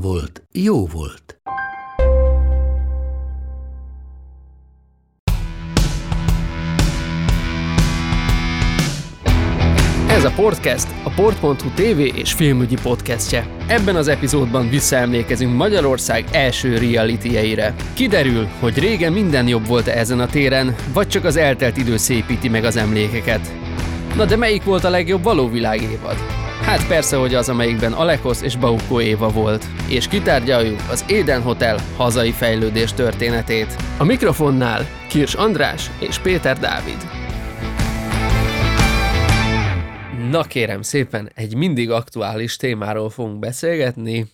volt, jó volt. Ez a podcast a port.hu TV és filmügyi podcastje. Ebben az epizódban visszaemlékezünk Magyarország első reality-eire. Kiderül, hogy régen minden jobb volt ezen a téren, vagy csak az eltelt idő szépíti meg az emlékeket. Na de melyik volt a legjobb való világévad? Hát persze, hogy az, amelyikben Alekos és Bauko Éva volt. És kitárgyaljuk az Éden Hotel hazai fejlődés történetét. A mikrofonnál Kirs András és Péter Dávid. Na kérem szépen, egy mindig aktuális témáról fogunk beszélgetni,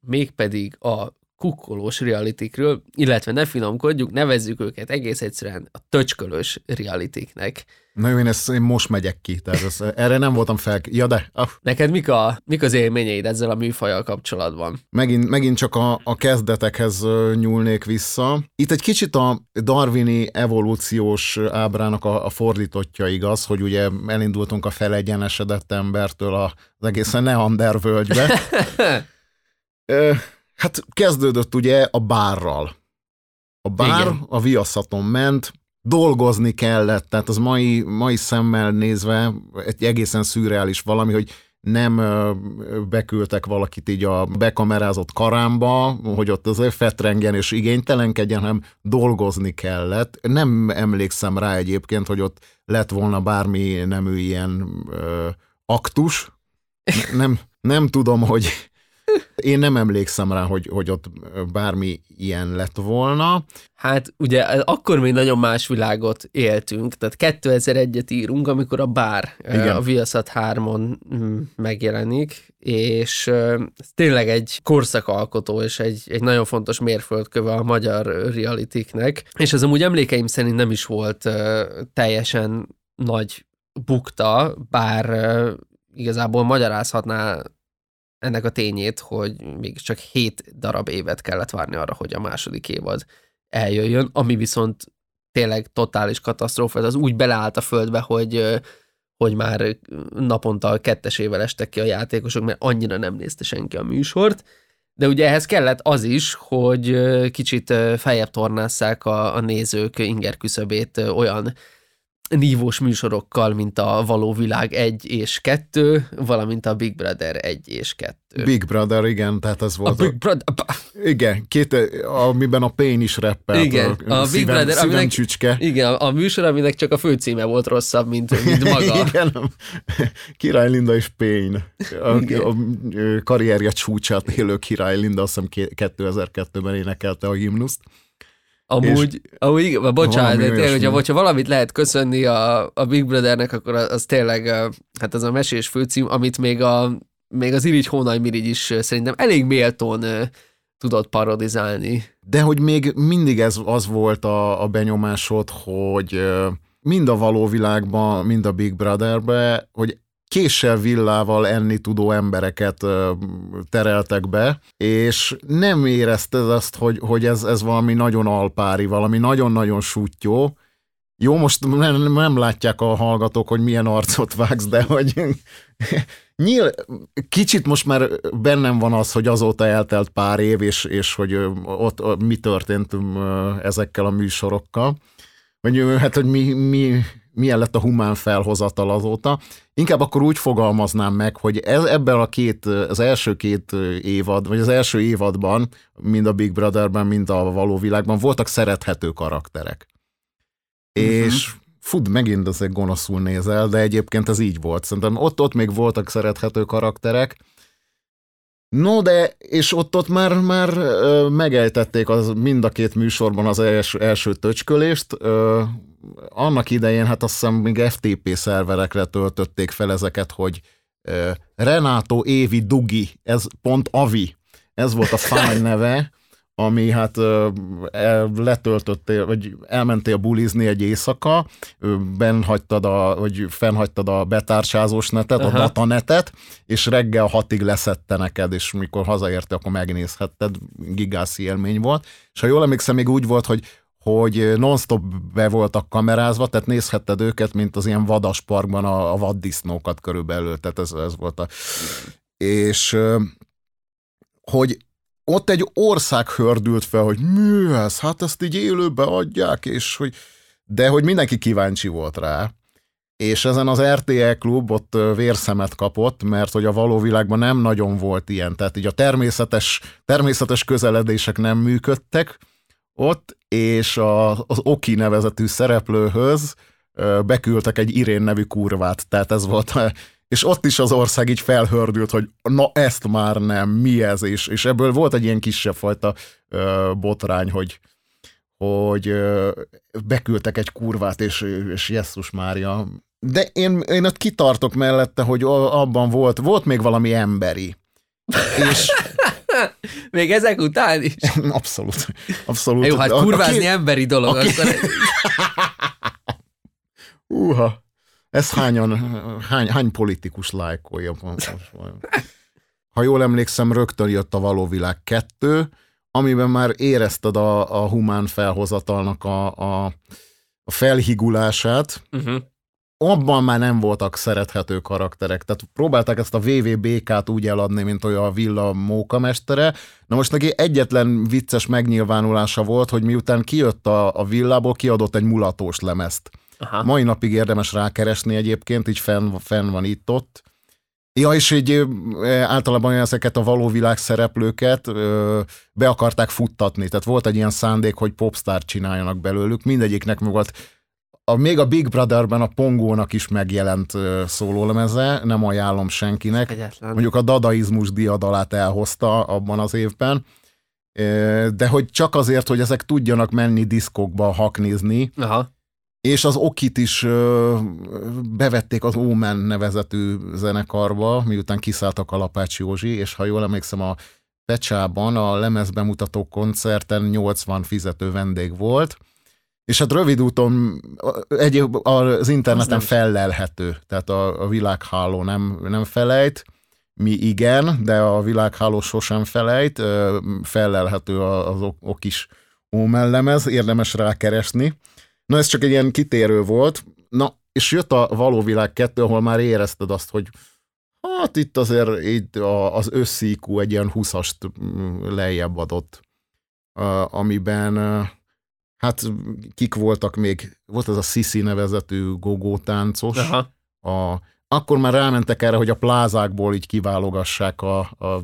mégpedig a kukkolós realitikről, illetve ne finomkodjuk, nevezzük őket egész egyszerűen a töcskölös realitiknek. Na jó, én, ezt, én most megyek ki, tehát ez, erre nem voltam fel. Ja, de ah, Neked mik, a, mik az élményeid ezzel a műfajal kapcsolatban? megint, megint csak a, a kezdetekhez nyúlnék vissza. Itt egy kicsit a darwini evolúciós ábrának a, a fordítottja igaz, hogy ugye elindultunk a felegyenesedett embertől a- az egészen Neander völgybe. Ö, hát kezdődött ugye a bárral. A bár Igen. A viaszaton ment, dolgozni kellett, tehát az mai, mai szemmel nézve egy egészen szürreális valami, hogy nem beküldtek valakit így a bekamerázott karámba, hogy ott azért fetrengjen és igénytelenkedjen, hanem dolgozni kellett. Nem emlékszem rá egyébként, hogy ott lett volna bármi nemű ilyen ö, aktus. Ne- Nem, nem tudom, hogy én nem emlékszem rá, hogy, hogy ott bármi ilyen lett volna. Hát ugye akkor még nagyon más világot éltünk, tehát 2001-et írunk, amikor a bár Igen. A Viaszat 3-on mm, megjelenik, és ez tényleg egy korszakalkotó és egy, egy nagyon fontos mérföldköve a magyar realitiknek, és ez amúgy emlékeim szerint nem is volt teljesen nagy bukta, bár igazából magyarázhatná ennek a tényét, hogy mégiscsak hét darab évet kellett várni arra, hogy a második évad eljöjjön, ami viszont tényleg totális katasztrófa, ez az úgy beleállt a földbe, hogy, hogy már naponta kettesével estek ki a játékosok, mert annyira nem nézte senki a műsort, de ugye ehhez kellett az is, hogy kicsit feljebb tornásszák a, a nézők inger küszöbét olyan nívós műsorokkal, mint a Való Világ 1 és 2, valamint a Big Brother 1 és 2. Big Brother, igen, tehát ez a volt. Big Brother, Igen, két, amiben a Pain is rappelt. Igen, a Big szívem, Brother, szívem aminek- csücske. igen, a műsor, aminek csak a főcíme volt rosszabb, mint, mint maga. Igen, Király Linda és Pain. A, Igen. a, a karrierje csúcsát élő Király Linda, azt hiszem ké- 2002-ben énekelte a himnuszt. Amúgy, amúgy igen, bocsánat, de tényleg, hogyha, hogyha valamit lehet köszönni a, a Big Brothernek, akkor az, az tényleg, hát az a mesés főcím, amit még, a, még az Irigy Hónaj Mirigy is szerintem elég méltón tudott parodizálni. De hogy még mindig ez az volt a, a benyomásod, hogy mind a való világban, mind a Big Brotherbe, hogy késsel villával enni tudó embereket tereltek be, és nem érezted azt, hogy, hogy ez, ez valami nagyon alpári, valami nagyon-nagyon sutyó. Jó, most nem, nem látják a hallgatók, hogy milyen arcot vágsz, de hogy nyíl, kicsit most már bennem van az, hogy azóta eltelt pár év, és, és hogy ott mi történt ezekkel a műsorokkal. Vagy hát, hogy mi, mi, milyen lett a humán felhozatal azóta. Inkább akkor úgy fogalmaznám meg, hogy ez, ebben a két, az első két évad, vagy az első évadban, mind a Big Brotherben, mind a való világban voltak szerethető karakterek. És fut, megint ezek gonoszul nézel, de egyébként ez így volt. Szerintem ott, ott még voltak szerethető karakterek, No, de, és ott, ott már, már megejtették az, mind a két műsorban az első, első töcskölést. Annak idején, hát azt hiszem még FTP szerverekre töltötték fel ezeket, hogy Renato Évi Dugi, ez pont Avi, ez volt a fáj neve, ami hát letöltöttél, vagy elmentél bulizni egy éjszaka, benhagytad a, vagy fennhagytad a betárcsázós netet, Aha. a datanetet, és reggel hatig leszette neked, és mikor hazaérte, akkor megnézhetted, gigászi élmény volt. És ha jól emlékszem, még úgy volt, hogy hogy non-stop be voltak kamerázva, tehát nézhetted őket, mint az ilyen vadasparkban a, a vaddisznókat körülbelül, tehát ez, ez volt a... És hogy ott egy ország hördült fel, hogy mi ez, hát ezt így élőbe adják, és hogy, de hogy mindenki kíváncsi volt rá. És ezen az RTE klub ott vérszemet kapott, mert hogy a való világban nem nagyon volt ilyen, tehát így a természetes, természetes közeledések nem működtek ott, és a, az Oki nevezetű szereplőhöz beküldtek egy Irén nevű kurvát, tehát ez volt és ott is az ország így felhördült, hogy na ezt már nem, mi ez, és, és ebből volt egy ilyen kisebb fajta ö, botrány, hogy, hogy ö, beküldtek egy kurvát, és, és Jesszus Mária. De én, én ott kitartok mellette, hogy abban volt, volt még valami emberi. És még ezek után is? Abszolút. Abszolút. Jó, hát kurvázni a, emberi dolog. Aki... Akkor... Uha. Ez hányan, hány, hány politikus lájkolja? Ha jól emlékszem, rögtön jött a Való Világ 2, amiben már érezted a, a humán felhozatalnak a, a, a felhigulását. Uh-huh. Abban már nem voltak szerethető karakterek. Tehát próbálták ezt a VVBK-t úgy eladni, mint olyan a Villa mókamestere. Na most neki egyetlen vicces megnyilvánulása volt, hogy miután kijött a, a villából, kiadott egy mulatós lemezt Aha. Mai napig érdemes rákeresni egyébként, így fenn, fenn van itt-ott. Ja, és így általában ezeket a való világ szereplőket ö, be akarták futtatni, tehát volt egy ilyen szándék, hogy popstar csináljanak belőlük, mindegyiknek meg volt a, még a Big Brotherben a Pongónak is megjelent szólólemeze, nem ajánlom senkinek. Egyetlen. Mondjuk a dadaizmus diadalát elhozta abban az évben, de hogy csak azért, hogy ezek tudjanak menni diszkokba haknizni, Aha és az Okit is bevették az Omen nevezetű zenekarba, miután kiszálltak a Lapács Józsi, és ha jól emlékszem, a Pecsában a lemezbemutató koncerten 80 fizető vendég volt, és hát rövid úton egy, az interneten az fellelhető, tehát a, a világháló nem, nem felejt, mi igen, de a világháló sosem felejt, fellelhető az okis Omen lemez, érdemes rákeresni. Na ez csak egy ilyen kitérő volt. Na, és jött a való világ kettő, ahol már érezted azt, hogy hát itt azért itt az összíkú egy ilyen húszast mm, lejjebb adott, amiben hát kik voltak még, volt az a Sisi nevezetű gogó táncos, Aha. A, akkor már rámentek erre, hogy a plázákból így kiválogassák a, a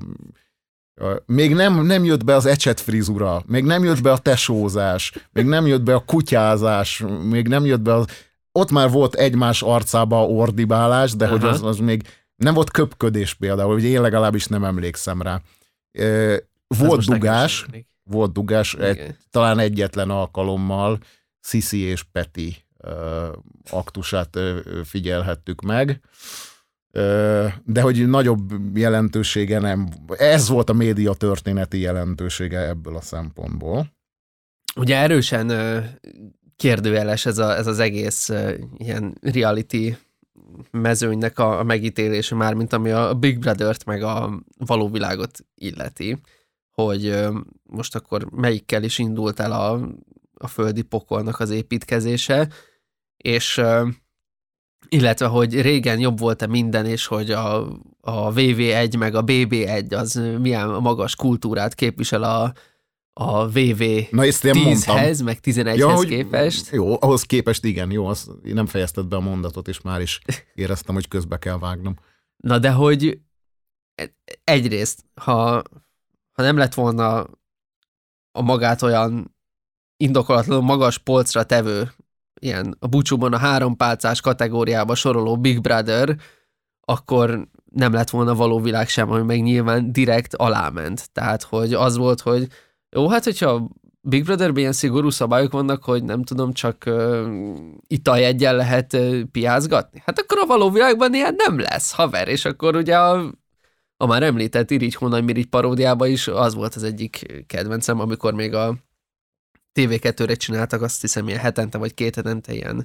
még nem, nem jött be az ecset frizura, még nem jött be a tesózás, még nem jött be a kutyázás, még nem jött be az... Ott már volt egymás arcába ordibálás, de Aha. hogy az, az még nem volt köpködés például, hogy én legalábbis nem emlékszem rá. Volt dugás, volt dugás, egy, talán egyetlen alkalommal Sisi és Peti aktusát figyelhettük meg de hogy nagyobb jelentősége nem. Ez volt a média történeti jelentősége ebből a szempontból. Ugye erősen kérdőjeles ez, a, ez az egész ilyen reality mezőnynek a, a megítélése már, mint ami a Big Brother-t meg a való világot illeti, hogy most akkor melyikkel is indult el a, a földi pokolnak az építkezése, és illetve hogy régen jobb volt-e minden, és hogy a, a VV1 meg a BB1 az milyen magas kultúrát képvisel a, a VV Na, 10-hez, meg 11-hez ja, hogy, képest. Jó, ahhoz képest igen, jó, az, nem fejezted be a mondatot, és már is éreztem, hogy közbe kell vágnom. Na de hogy egyrészt, ha, ha nem lett volna a magát olyan indokolatlanul magas polcra tevő ilyen a búcsúban a három pálcás kategóriába soroló Big Brother, akkor nem lett volna való világ sem, ami meg nyilván direkt aláment. Tehát, hogy az volt, hogy jó, hát hogyha Big Brotherben ilyen szigorú szabályok vannak, hogy nem tudom, csak uh, italjegyen lehet uh, piázgatni. Hát akkor a való világban ilyen nem lesz, haver, és akkor ugye a, a már említett Irigy Hónaj Mirigy paródiában is az volt az egyik kedvencem, amikor még a TV2-re csináltak azt hiszem ilyen hetente vagy két hetente ilyen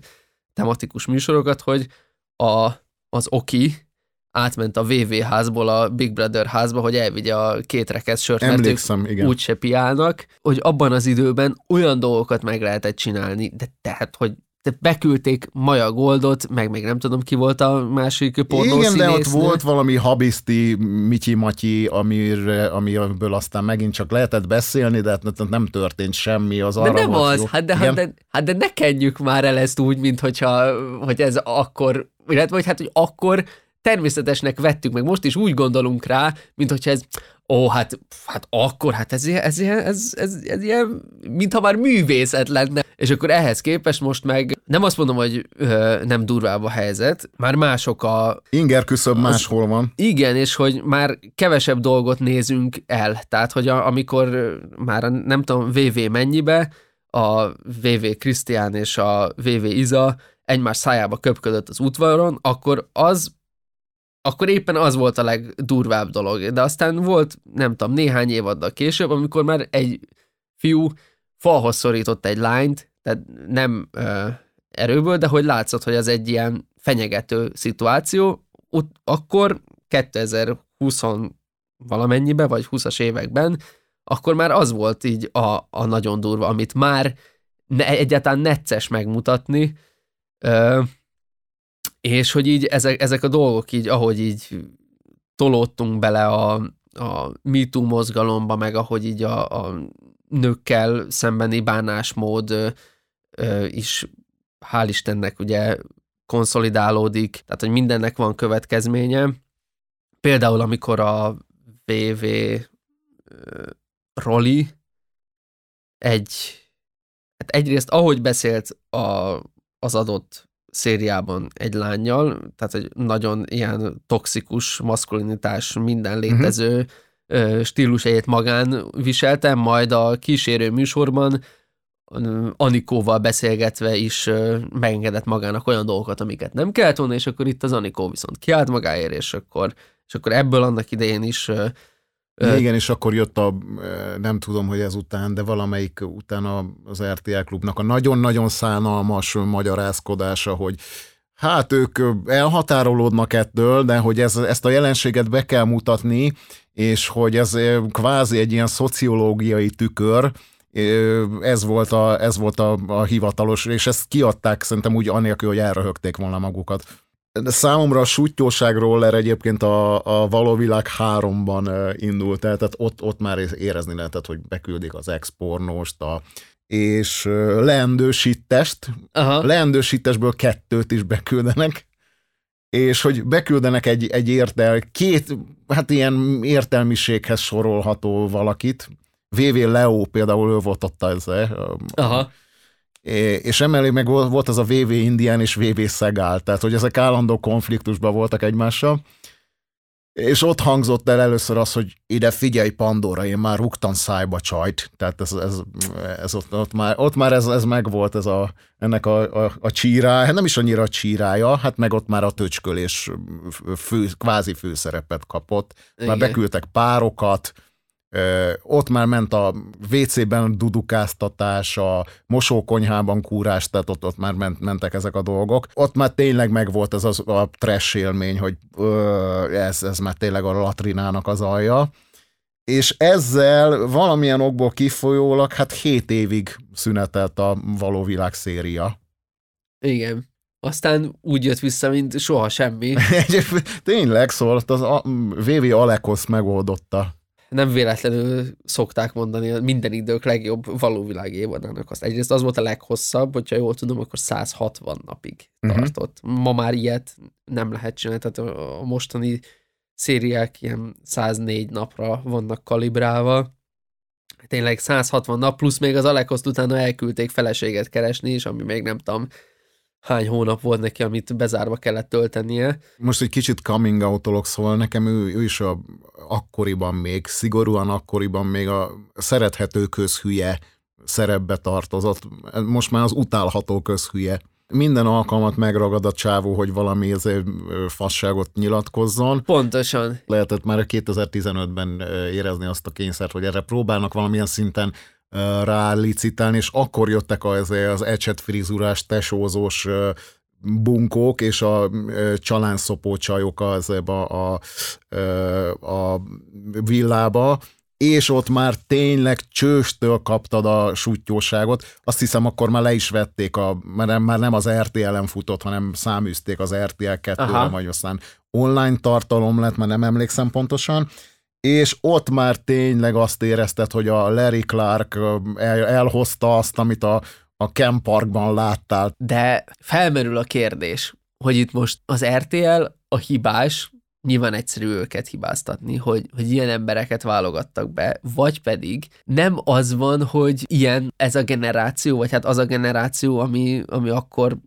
tematikus műsorokat, hogy a, az Oki, átment a VV házból a Big Brother házba, hogy elvigye a két rekesz sört, Emlékszem, mert ők úgyse piálnak, hogy abban az időben olyan dolgokat meg lehetett csinálni, de tehát, hogy de beküldték Maja Goldot, meg még nem tudom ki volt a másik pornó Igen, de ott volt valami habiszti, mityi-matyi, amire, amiből aztán megint csak lehetett beszélni, de hát nem történt semmi. Az De arra nem volt az, jó. hát de, Igen? hát, de, hát de ne kenjük már el ezt úgy, mint hogyha, hogy ez akkor, illetve hogy hát, hogy akkor természetesnek vettük, meg most is úgy gondolunk rá, mint hogyha ez, ó, hát, hát akkor, hát ez, ilyen- ez, ilyen- ez, ez, ez ilyen, mintha már művészet lenne. És akkor ehhez képest most meg, nem azt mondom, hogy ö, nem durvább a helyzet, már mások a, Inger küszöb máshol van. igen, és hogy már kevesebb dolgot nézünk el. Tehát, hogy a, amikor már a, nem tudom, VV mennyibe, a VV Krisztián és a VV Iza egymás szájába köpködött az útvaron, akkor az akkor éppen az volt a legdurvább dolog. De aztán volt, nem tudom, néhány évaddal később, amikor már egy fiú falhoz szorított egy lányt, tehát nem ö, erőből, de hogy látszott, hogy ez egy ilyen fenyegető szituáció, ott, akkor 2020 valamennyibe, vagy 20-as években, akkor már az volt így a, a nagyon durva, amit már ne, egyáltalán necces megmutatni, ö, és hogy így ezek, ezek a dolgok így, ahogy így tolódtunk bele a, a MeToo mozgalomba, meg ahogy így a, a nőkkel szembeni bánásmód ö, ö, is hál' Istennek ugye konszolidálódik, tehát hogy mindennek van következménye. Például amikor a VV ö, Roli egy, hát egyrészt ahogy beszélt a, az adott szériában egy lányjal, tehát egy nagyon ilyen toxikus maszkulinitás, minden létező uh-huh. stílusejét magán viselte, majd a kísérő műsorban Anikóval beszélgetve is megengedett magának olyan dolgokat, amiket nem kellett volna, és akkor itt az Anikó viszont kiállt magáért, és akkor, és akkor ebből annak idején is Igen, és akkor jött a, nem tudom, hogy ezután, de valamelyik utána az RTL klubnak a nagyon-nagyon szánalmas magyarázkodása, hogy hát ők elhatárolódnak ettől, de hogy ez, ezt a jelenséget be kell mutatni, és hogy ez kvázi egy ilyen szociológiai tükör, ez volt a, ez volt a, a hivatalos, és ezt kiadták szerintem úgy anélkül, hogy elröhögték volna magukat. De számomra a sutyóságról egyébként a, a való világ háromban indult el, tehát ott, ott már érezni lehetett, hogy beküldik az expornost, a, és leendősítest, Aha. leendősítesből kettőt is beküldenek, és hogy beküldenek egy, egy értel, két, hát ilyen értelmiséghez sorolható valakit, VV Leo például ő volt ott az, Aha. És emellé meg volt az a VV Indián és VV Szegál, tehát hogy ezek állandó konfliktusban voltak egymással, és ott hangzott el először az, hogy ide figyelj Pandora, én már rúgtam szájba csajt, tehát ez, ez, ez ott, ott, már, ott már ez, ez megvolt, ez a, ennek a, a, a csírája, nem is annyira a csírája, hát meg ott már a töcskölés fő, kvázi főszerepet kapott, Igen. már beküldtek párokat, ott már ment a WC-ben dudukáztatás, a mosókonyhában kúrás, tehát ott, ott már ment, mentek ezek a dolgok. Ott már tényleg megvolt ez az, a trash élmény, hogy ö, ez, ez már tényleg a latrinának az alja. És ezzel valamilyen okból kifolyólag, hát hét évig szünetelt a való világ széria. Igen. Aztán úgy jött vissza, mint soha semmi. tényleg, szóval az a VV Alekosz megoldotta nem véletlenül szokták mondani, minden idők legjobb valóvilág évadának azt. Egyrészt az volt a leghosszabb, hogyha jól tudom, akkor 160 napig uh-huh. tartott. Ma már ilyet nem lehet csinálni, tehát a mostani szériák ilyen 104 napra vannak kalibrálva. Tényleg 160 nap, plusz még az Alekoszt utána elküldték feleséget keresni, és ami még nem tudom, hány hónap volt neki, amit bezárva kellett töltenie. Most egy kicsit coming out szóval nekem ő, ő is a, akkoriban még, szigorúan akkoriban még a szerethető közhülye szerepbe tartozott. Most már az utálható közhülye. Minden alkalmat megragad a csávó, hogy valami ezért fasságot nyilatkozzon. Pontosan. Lehetett már 2015-ben érezni azt a kényszert, hogy erre próbálnak valamilyen szinten rálicitálni, és akkor jöttek az, az ecset frizurás, tesózós bunkók és a csalánszopó csajok az a, a, a villába, és ott már tényleg csőstől kaptad a sutyóságot. Azt hiszem, akkor már le is vették, a, mert már nem az RTL-en futott, hanem száműzték az RTL 2-re, vagy aztán. Online tartalom lett, mert nem emlékszem pontosan, és ott már tényleg azt érezted, hogy a Larry Clark el, elhozta azt, amit a, a Ken Parkban láttál. De felmerül a kérdés, hogy itt most az RTL a hibás, nyilván egyszerű őket hibáztatni, hogy, hogy ilyen embereket válogattak be, vagy pedig nem az van, hogy ilyen ez a generáció, vagy hát az a generáció, ami, ami akkor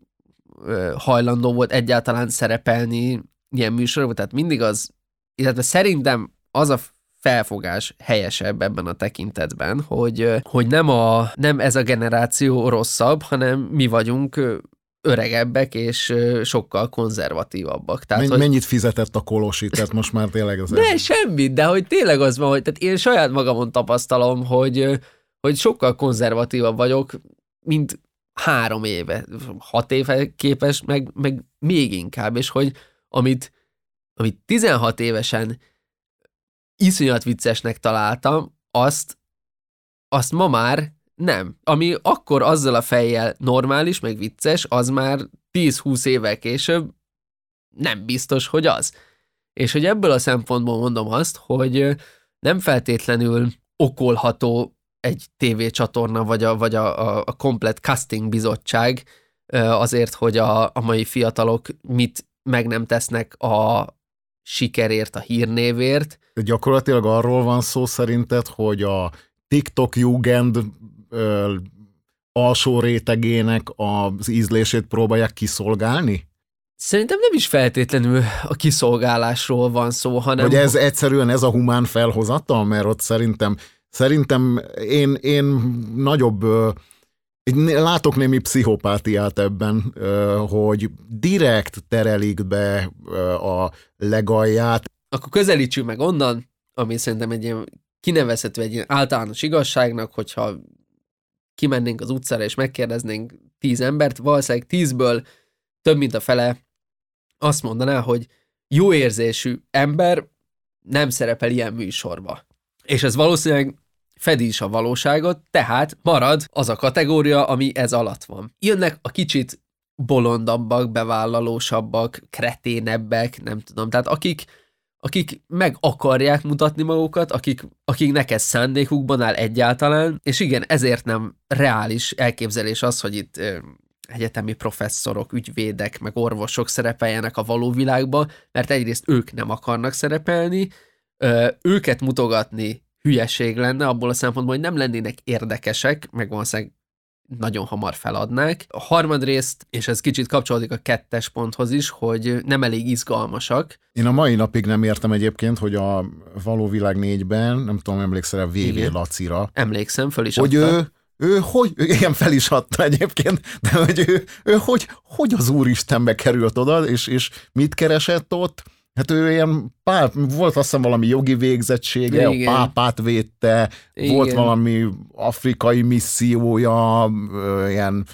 ö, hajlandó volt egyáltalán szerepelni ilyen műsorokban, tehát mindig az, illetve szerintem az a felfogás helyesebb ebben a tekintetben, hogy, hogy nem, a, nem ez a generáció rosszabb, hanem mi vagyunk öregebbek és sokkal konzervatívabbak. Tehát, Menny, hogy... Mennyit fizetett a kolosi, tehát most már tényleg az... Ne, semmit, de hogy tényleg az van, hogy tehát én saját magamon tapasztalom, hogy, hogy sokkal konzervatívabb vagyok, mint három éve, hat éve képes, meg, meg még inkább, és hogy amit, amit 16 évesen iszonyat viccesnek találtam, azt, azt ma már nem. Ami akkor azzal a fejjel normális, meg vicces, az már 10-20 évvel később nem biztos, hogy az. És hogy ebből a szempontból mondom azt, hogy nem feltétlenül okolható egy tévécsatorna, vagy a, vagy a, a, a komplet casting bizottság azért, hogy a, a mai fiatalok mit meg nem tesznek a sikerért, a hírnévért. De gyakorlatilag arról van szó szerinted, hogy a TikTok Jugend ö, alsó rétegének az ízlését próbálják kiszolgálni? Szerintem nem is feltétlenül a kiszolgálásról van szó, hanem... Hogy ez egyszerűen ez a humán felhozatal, mert ott szerintem, szerintem én, én nagyobb, látok némi pszichopátiát ebben, hogy direkt terelik be a legalját. Akkor közelítsük meg onnan, ami szerintem egy ilyen kinevezhető egy ilyen általános igazságnak, hogyha kimennénk az utcára és megkérdeznénk tíz embert, valószínűleg tízből több mint a fele azt mondaná, hogy jó érzésű ember nem szerepel ilyen műsorba. És ez valószínűleg fedi is a valóságot, tehát marad az a kategória, ami ez alatt van. Jönnek a kicsit bolondabbak, bevállalósabbak, kreténebbek, nem tudom, tehát akik akik meg akarják mutatni magukat, akik, akiknek ez szándékukban áll egyáltalán, és igen, ezért nem reális elképzelés az, hogy itt ö, egyetemi professzorok, ügyvédek, meg orvosok szerepeljenek a való világba, mert egyrészt ők nem akarnak szerepelni, ö, őket mutogatni hülyeség lenne, abból a szempontból, hogy nem lennének érdekesek, meg valószínűleg nagyon hamar feladnák. A harmadrészt, és ez kicsit kapcsolódik a kettes ponthoz is, hogy nem elég izgalmasak. Én a mai napig nem értem egyébként, hogy a Való Világ 4-ben, nem tudom, emlékszel-e VV Igen. Lacira. Emlékszem, föl is Hogy adta. ő, ő hogy, igen, fel is adta egyébként, de hogy ő, ő hogy, hogy az Úristenbe került oda, és, és mit keresett ott? Hát ő ilyen pár, volt azt hiszem valami jogi végzettsége, Igen. a pápát védte, Igen. volt valami afrikai missziója, ilyen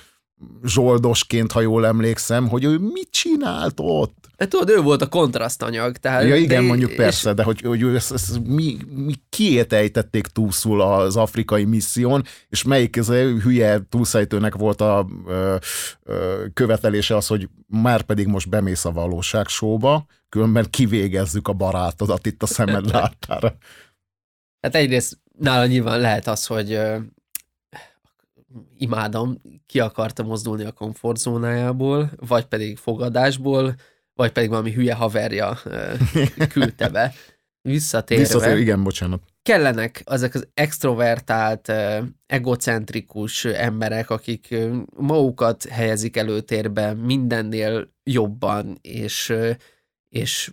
zsoldosként, ha jól emlékszem, hogy ő mit csinált ott? Hát tudod, ő volt a kontrasztanyag. Tehát, ja igen, de, mondjuk persze, és... de hogy, hogy ezt, ezt mi, mi kiét ejtették túlszul az afrikai misszión, és melyik ez a hülye túlszejtőnek volt a ö, ö, követelése az, hogy már pedig most bemész a valóság showba, különben kivégezzük a barátodat itt a szemed láttára. Hát egyrészt nála nyilván lehet az, hogy ö, imádom, ki akarta mozdulni a komfortzónájából, vagy pedig fogadásból, vagy pedig valami hülye haverja küldte be. Visszatérve. Visszatérve, igen, bocsánat. Kellenek ezek az extrovertált, egocentrikus emberek, akik magukat helyezik előtérbe mindennél jobban, és, és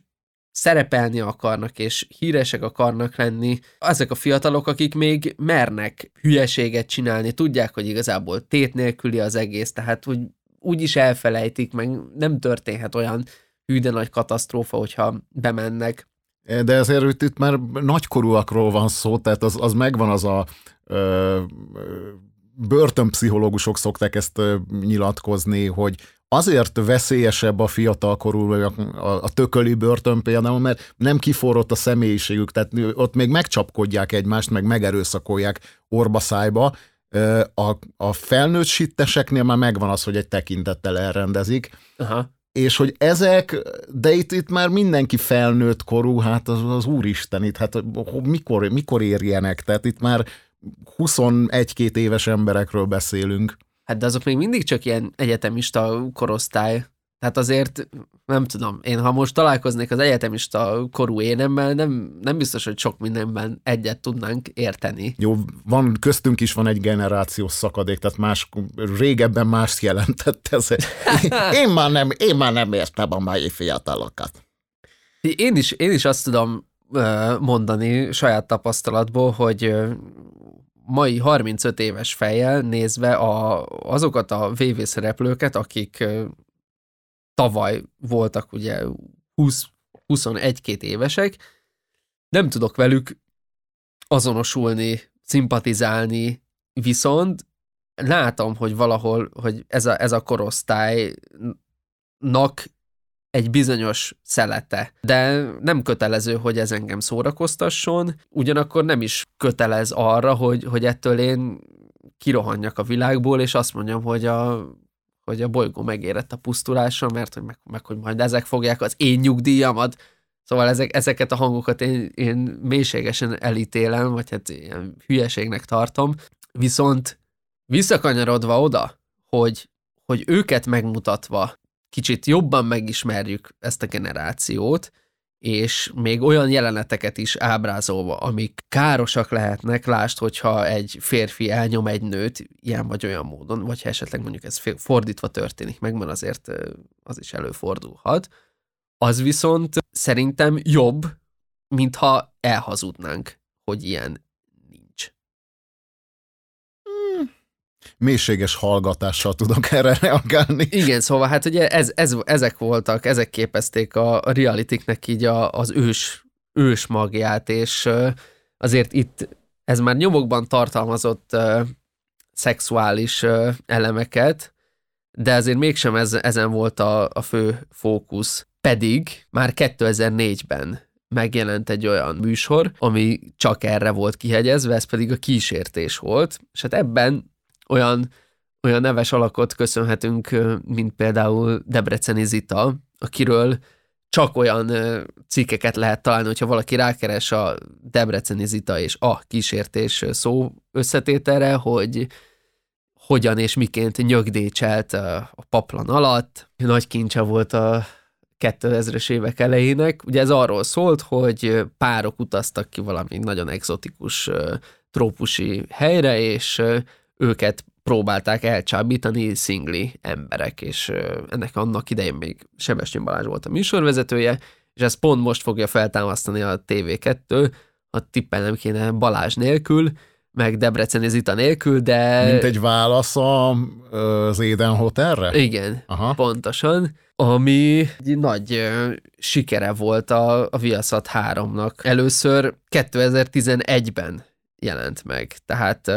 szerepelni akarnak, és híresek akarnak lenni, ezek a fiatalok, akik még mernek hülyeséget csinálni, tudják, hogy igazából tét nélküli az egész, tehát úgy, úgy is elfelejtik, meg nem történhet olyan hű de nagy katasztrófa, hogyha bemennek. De ezért itt, itt már nagykorúakról van szó, tehát az, az megvan az a ö, börtönpszichológusok szokták ezt ö, nyilatkozni, hogy azért veszélyesebb a fiatalkorú, a, a, tököli börtön például, mert nem kiforrott a személyiségük, tehát ott még megcsapkodják egymást, meg megerőszakolják orba-szájba. A, a felnőtt sitteseknél már megvan az, hogy egy tekintettel elrendezik. Aha. És hogy ezek, de itt, itt már mindenki felnőtt korú, hát az, az úristen, itt hát mikor, mikor érjenek? Tehát itt már 21-2 éves emberekről beszélünk. Hát de azok még mindig csak ilyen egyetemista korosztály. Tehát azért, nem tudom, én ha most találkoznék az egyetemista korú énemmel, nem, nem biztos, hogy sok mindenben egyet tudnánk érteni. Jó, van, köztünk is van egy generációs szakadék, tehát más, régebben mást jelentett ez. Én már nem, én már nem értem a mai fiatalokat. Én is, én is azt tudom mondani saját tapasztalatból, hogy mai 35 éves fejjel nézve a, azokat a VV szereplőket, akik tavaly voltak ugye 20, 21-2 évesek, nem tudok velük azonosulni, szimpatizálni, viszont látom, hogy valahol, hogy ez a, ez a korosztálynak egy bizonyos szelete, de nem kötelező, hogy ez engem szórakoztasson, ugyanakkor nem is kötelez arra, hogy, hogy ettől én kirohanjak a világból, és azt mondjam, hogy a, hogy a bolygó megérett a pusztulásra, mert hogy meg, meg hogy majd ezek fogják az én nyugdíjamat. Szóval ezek, ezeket a hangokat én, én mélységesen elítélem, vagy hát ilyen hülyeségnek tartom. Viszont visszakanyarodva oda, hogy, hogy őket megmutatva kicsit jobban megismerjük ezt a generációt, és még olyan jeleneteket is ábrázolva, amik károsak lehetnek, lást, hogyha egy férfi elnyom egy nőt ilyen vagy olyan módon, vagy ha esetleg mondjuk ez fordítva történik meg, mert azért az is előfordulhat, az viszont szerintem jobb, mintha elhazudnánk, hogy ilyen mélységes hallgatással tudok erre reagálni. Igen, szóval hát ugye ez, ez, ezek voltak, ezek képezték a, realitiknek így a, az ős, ős magját, és azért itt ez már nyomokban tartalmazott szexuális elemeket, de azért mégsem ez, ezen volt a, a fő fókusz. Pedig már 2004-ben megjelent egy olyan műsor, ami csak erre volt kihegyezve, ez pedig a kísértés volt, és hát ebben olyan, olyan neves alakot köszönhetünk, mint például Debreceni Zita, akiről csak olyan cikkeket lehet találni, hogyha valaki rákeres a Debreceni Zita és a kísértés szó összetételre, hogy hogyan és miként nyögdécselt a paplan alatt. Nagy kincse volt a 2000-es évek elejének. Ugye ez arról szólt, hogy párok utaztak ki valami nagyon exotikus trópusi helyre, és őket próbálták elcsábítani szingli emberek, és ennek annak idején még Sebestyén Balázs volt a műsorvezetője, és ezt pont most fogja feltámasztani a TV2, ha tippelnem kéne Balázs nélkül, meg Debreceni Zita nélkül, de... Mint egy válasz az Éden Hotelre? Igen, Aha. pontosan. Ami egy nagy sikere volt a, a Viaszat 3-nak. Először 2011-ben jelent meg, tehát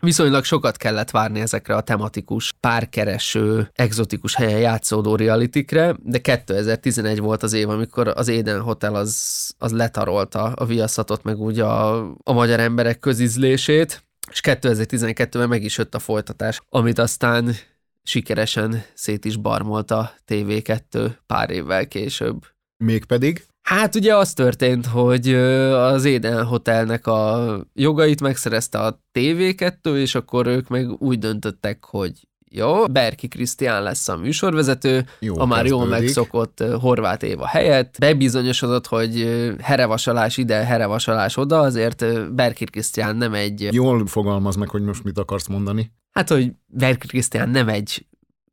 Viszonylag sokat kellett várni ezekre a tematikus, párkereső, exotikus helyen játszódó realitikre, de 2011 volt az év, amikor az Éden Hotel az, az letarolta a viaszatot, meg úgy a, a magyar emberek közizlését, és 2012-ben meg is jött a folytatás, amit aztán sikeresen szét is barmolt a TV2 pár évvel később. Mégpedig? Hát ugye az történt, hogy az Éden Hotelnek a jogait megszerezte a TV2, és akkor ők meg úgy döntöttek, hogy jó, Berki Krisztián lesz a műsorvezető, jó, a már jól megszokott Horváth Éva helyett. Bebizonyosodott, hogy herevasalás ide, herevasalás oda, azért Berki Krisztián nem egy... Jól fogalmaz meg, hogy most mit akarsz mondani. Hát, hogy Berki Krisztián nem egy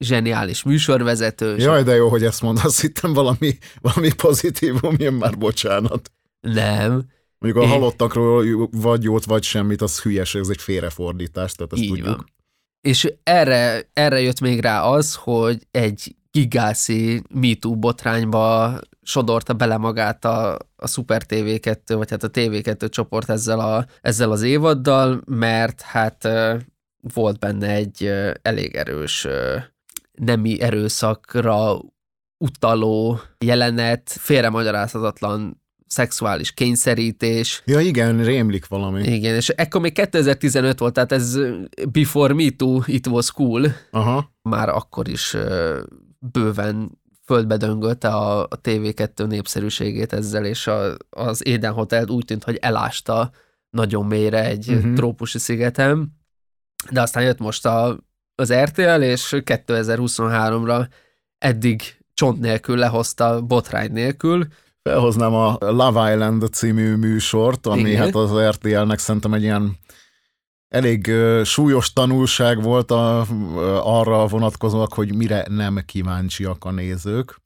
zseniális műsorvezető. Jaj, de jó, hogy ezt mondasz, hittem valami, valami pozitívum, jön már bocsánat. Nem, Mondjuk a halottakról vagy jót, vagy semmit, az hülyeség, ez egy félrefordítás, tehát ezt Így tudjuk. van. És erre, erre jött még rá az, hogy egy gigászi MeToo botrányba sodorta bele magát a, a Super TV2, vagy hát a TV2 csoport ezzel, a, ezzel az évaddal, mert hát volt benne egy elég erős nemi erőszakra utaló jelenet, félremagyarázhatatlan szexuális kényszerítés, Ja igen, rémlik valami. igen, és ekkor még 2015 volt, tehát ez before me too, it was cool. Aha. Már akkor is bőven földbe döngölte a, a TV2 népszerűségét ezzel, és a, az Éden Hotel úgy tűnt, hogy elásta nagyon mélyre egy uh-huh. trópusi szigeten. De aztán jött most a, az RTL, és 2023-ra eddig csont nélkül lehozta, botrány nélkül, Felhoznám a Love Island című műsort, ami Igen. hát az RTL-nek szerintem egy ilyen elég súlyos tanulság volt a, arra vonatkozóak, hogy mire nem kíváncsiak a nézők.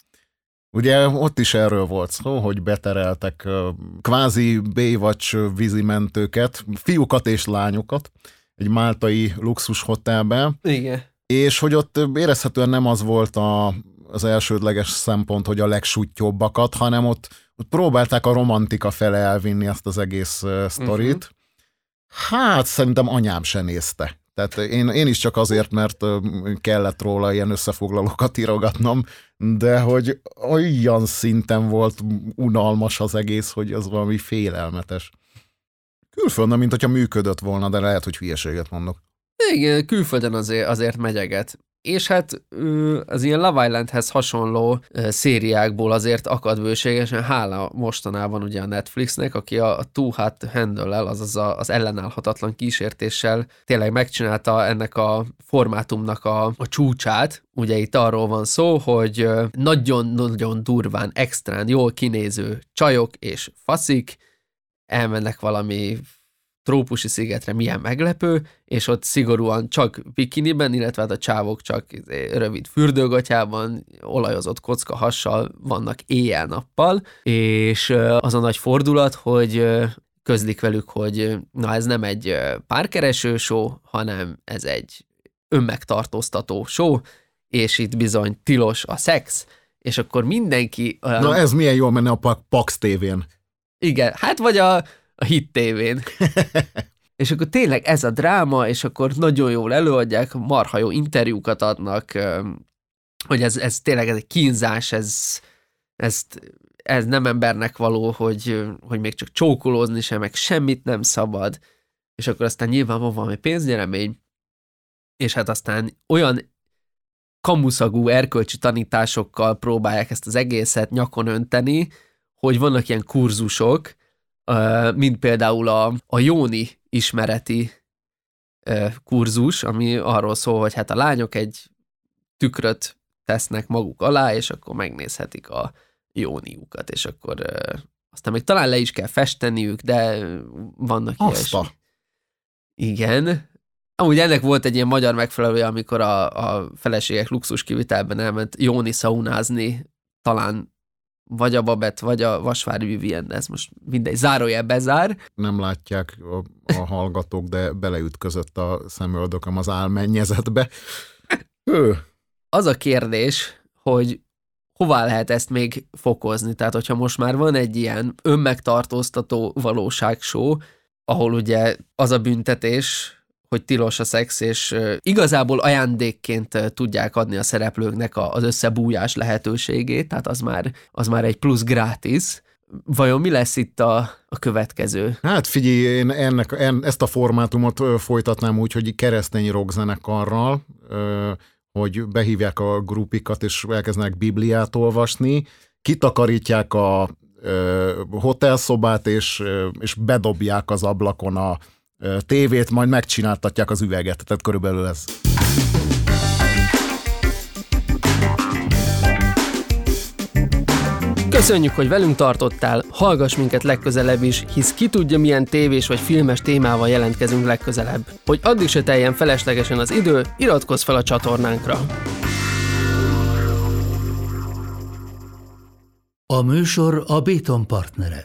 Ugye ott is erről volt szó, hogy betereltek ö, kvázi Baywatch vízimentőket, fiúkat és lányokat egy máltai luxus hotelbe, Igen. és hogy ott érezhetően nem az volt a, az elsődleges szempont, hogy a legsútyobbakat, hanem ott, ott próbálták a romantika fele elvinni ezt az egész uh, sztorit. Uh-huh. Hát szerintem anyám se nézte. Tehát én, én is csak azért, mert kellett róla ilyen összefoglalókat írogatnom, de hogy olyan szinten volt unalmas az egész, hogy az valami félelmetes. Külföldön, mint hogyha működött volna, de lehet, hogy hülyeséget mondok. Igen, külföldön azért, azért megyeget. És hát az ilyen Love Islandhez hasonló szériákból azért akad bőségesen, hála mostanában ugye a Netflixnek, aki a, Too Hot to Handle-el, azaz az ellenállhatatlan kísértéssel tényleg megcsinálta ennek a formátumnak a, a csúcsát. Ugye itt arról van szó, hogy nagyon-nagyon durván, extrán, jól kinéző csajok és faszik elmennek valami trópusi szigetre, milyen meglepő, és ott szigorúan csak bikiniben, illetve hát a csávok csak izé, rövid fürdőgatyában, olajozott kocka hassal vannak éjjel-nappal, és az a nagy fordulat, hogy közlik velük, hogy na ez nem egy párkereső show, hanem ez egy önmegtartóztató show, és itt bizony tilos a szex, és akkor mindenki olyan... Na ez milyen jól menne a Pa- Pax tévén. Igen, hát vagy a, a hit tévén. és akkor tényleg ez a dráma, és akkor nagyon jól előadják, marha jó interjúkat adnak, hogy ez, ez tényleg ez egy kínzás, ez, ezt, ez nem embernek való, hogy, hogy még csak csókolózni sem, meg semmit nem szabad. És akkor aztán nyilván van valami pénznyeremény, és hát aztán olyan kamuszagú erkölcsi tanításokkal próbálják ezt az egészet nyakon önteni, hogy vannak ilyen kurzusok, mint például a, a Jóni ismereti kurzus, ami arról szól, hogy hát a lányok egy tükröt tesznek maguk alá, és akkor megnézhetik a jóniukat, és akkor aztán még talán le is kell festeniük, de vannak Azt ilyesmi. Igen. Amúgy ennek volt egy ilyen magyar megfelelője, amikor a, a feleségek luxus kivitelben elment Jóni szaunázni, talán vagy a Babett, vagy a Vasvári Vivien, ez most mindegy, zárójel bezár. nem látják a, a hallgatók, de beleütközött a szemöldököm az álmennyezetbe. Ő. Az a kérdés, hogy hová lehet ezt még fokozni? Tehát, hogyha most már van egy ilyen önmegtartóztató valóságshow, ahol ugye az a büntetés, hogy tilos a szex, és igazából ajándékként tudják adni a szereplőknek az összebújás lehetőségét, tehát az már, az már egy plusz gratis. Vajon mi lesz itt a, a következő? Hát figyelj, én ennek, en, ezt a formátumot folytatnám úgy, hogy keresztény rockzenekarral, hogy behívják a grupikat, és elkezdenek Bibliát olvasni, kitakarítják a ö, hotelszobát, és, és bedobják az ablakon a tévét majd megcsináltatják az üveget, tehát körülbelül ez. Köszönjük, hogy velünk tartottál, hallgass minket legközelebb is, hisz ki tudja milyen tévés vagy filmes témával jelentkezünk legközelebb. Hogy addig se teljen feleslegesen az idő, iratkozz fel a csatornánkra. A műsor a Béton partnere.